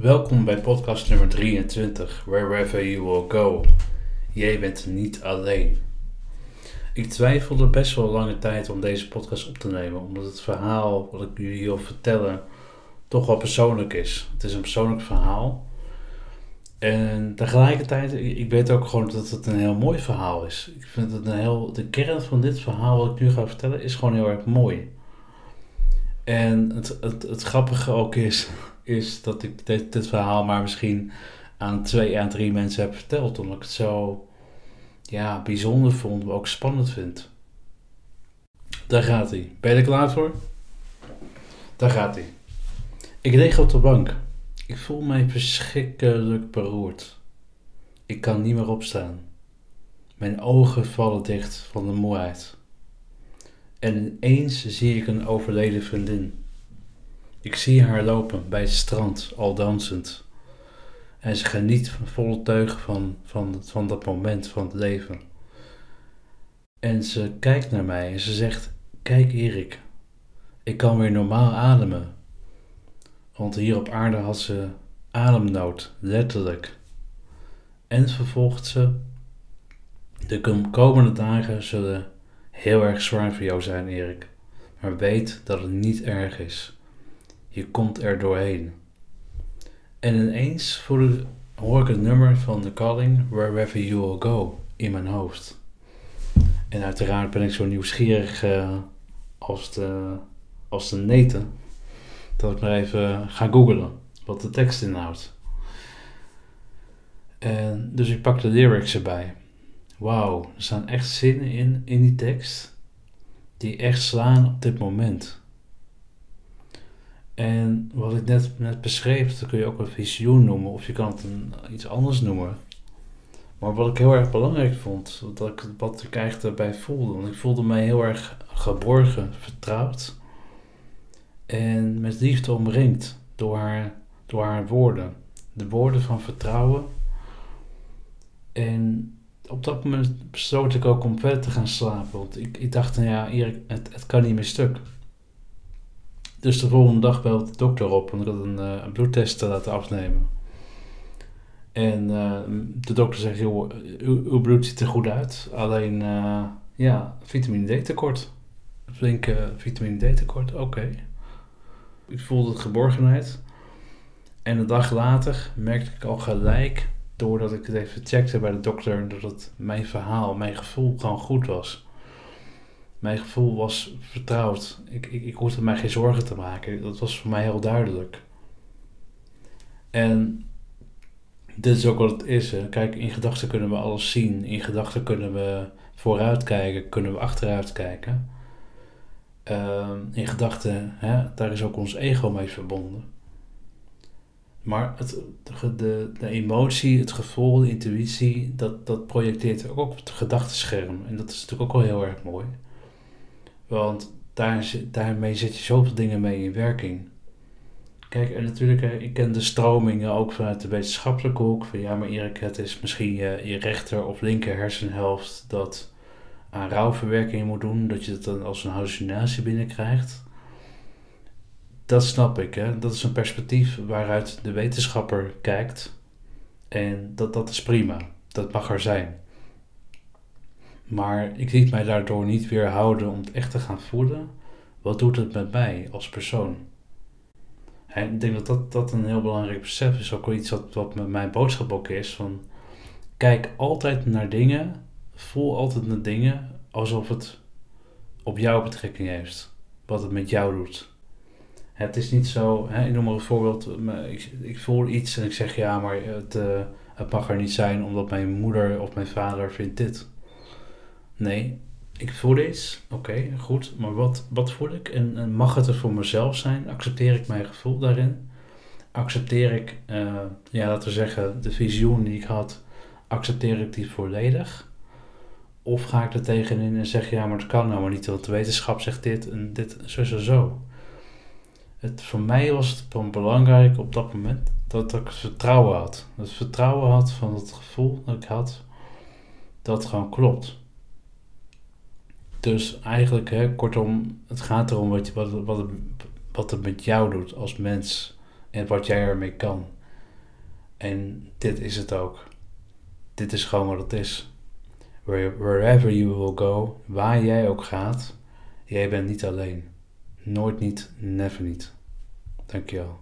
Welkom bij podcast nummer 23, Wherever You Will Go. Jij bent niet alleen. Ik twijfelde best wel lange tijd om deze podcast op te nemen, omdat het verhaal wat ik jullie wil vertellen toch wel persoonlijk is. Het is een persoonlijk verhaal. En tegelijkertijd, ik weet ook gewoon dat het een heel mooi verhaal is. Ik vind het een heel, de kern van dit verhaal wat ik nu ga vertellen is gewoon heel erg mooi. En het, het, het grappige ook is, is dat ik dit, dit verhaal maar misschien aan twee aan drie mensen heb verteld. Omdat ik het zo ja, bijzonder vond, maar ook spannend vind. Daar gaat hij. Ben je er klaar voor? Daar gaat hij. Ik lig op de bank. Ik voel mij verschrikkelijk beroerd. Ik kan niet meer opstaan. Mijn ogen vallen dicht van de moeheid. En ineens zie ik een overleden vriendin. Ik zie haar lopen bij het strand, al dansend. En ze geniet van volle teugen van, van, van dat moment van het leven. En ze kijkt naar mij en ze zegt: Kijk, Erik, ik kan weer normaal ademen. Want hier op aarde had ze ademnood, letterlijk. En vervolgt ze: De komende dagen zullen heel erg zwaar voor jou zijn, Erik. Maar weet dat het niet erg is. Je komt er doorheen. En ineens hoor ik het nummer van The Calling, Wherever You Will Go, in mijn hoofd. En uiteraard ben ik zo nieuwsgierig uh, als, de, als de neten, dat ik maar even ga googlen wat de tekst inhoudt. En dus ik pak de lyrics erbij. Wauw, er staan echt zinnen in, in die tekst, die echt slaan op dit moment. En wat ik net, net beschreef, dat kun je ook een visioen noemen, of je kan het een, iets anders noemen. Maar wat ik heel erg belangrijk vond, dat ik, wat ik eigenlijk daarbij voelde, want ik voelde mij heel erg geborgen, vertrouwd en met liefde omringd door haar, door haar woorden. De woorden van vertrouwen. En op dat moment besloot ik ook om verder te gaan slapen, want ik, ik dacht, nou ja, Erik, het, het kan niet meer stuk. Dus de volgende dag belt de dokter op om een, uh, een bloedtest te laten afnemen. En uh, de dokter zegt, joh, uw, bloed ziet er goed uit. Alleen, uh, ja, vitamine D tekort. Flink vitamine D tekort, oké. Ik voelde het geborgenheid. En een dag later merkte ik al gelijk, doordat ik het even checkte bij de dokter, dat het mijn verhaal, mijn gevoel gewoon goed was. Mijn gevoel was vertrouwd. Ik, ik, ik hoefde mij geen zorgen te maken. Dat was voor mij heel duidelijk. En dit is ook wat het is. Kijk, in gedachten kunnen we alles zien. In gedachten kunnen we vooruit kijken, kunnen we achteruit kijken. Uh, in gedachten, daar is ook ons ego mee verbonden. Maar het, de, de, emotie, het gevoel, de intuïtie, dat, dat projecteert ook op het gedachtenscherm. En dat is natuurlijk ook wel heel erg mooi. Want daar, daarmee zet je zoveel dingen mee in werking. Kijk, en natuurlijk, ik ken de stromingen ook vanuit de wetenschappelijke hoek. Van ja, maar Erik, het is misschien je, rechter of linker hersenhelft dat aan rouwverwerking moet doen. Dat je het dan als een hallucinatie binnenkrijgt. Dat snap ik, hè. Dat is een perspectief waaruit de wetenschapper kijkt. En dat, dat is prima. Dat mag er zijn. Maar ik liet mij daardoor niet weerhouden om het echt te gaan voelen. Wat doet het met mij als persoon? Ik denk dat, dat dat een heel belangrijk besef is. Ook iets wat, wat met mijn boodschap ook is. Van, kijk altijd naar dingen. Voel altijd naar dingen alsof het op jou betrekking heeft. Wat het met jou doet. Het is niet zo, hè, ik noem maar een voorbeeld. Ik, ik voel iets en ik zeg ja, maar het, uh, het mag er niet zijn omdat mijn moeder of mijn vader vindt dit. Nee, ik voel iets. Oké, goed. Maar wat, wat voel ik? En, mag het er voor mezelf zijn? Accepteer ik mijn gevoel daarin? Accepteer ik, uh, ja, laten we zeggen, de visioen die ik had, accepteer ik die volledig? Of ga ik er tegenin en zeg, ja, maar het kan nou maar niet, want de wetenschap zegt dit en dit, zo, zo, zo. Het, voor mij was het belangrijk op dat moment dat ik vertrouwen had. Ik vertrouwen had van het gevoel dat ik had, dat het gewoon klopt. Dus eigenlijk, hè, kortom, het gaat erom wat, wat, wat, wat het met jou doet als mens en wat jij ermee kan. En dit is het ook. Dit is gewoon wat het is. Wherever you will go, waar jij ook gaat, jij bent niet alleen. Nooit niet, never niet. Dankjewel.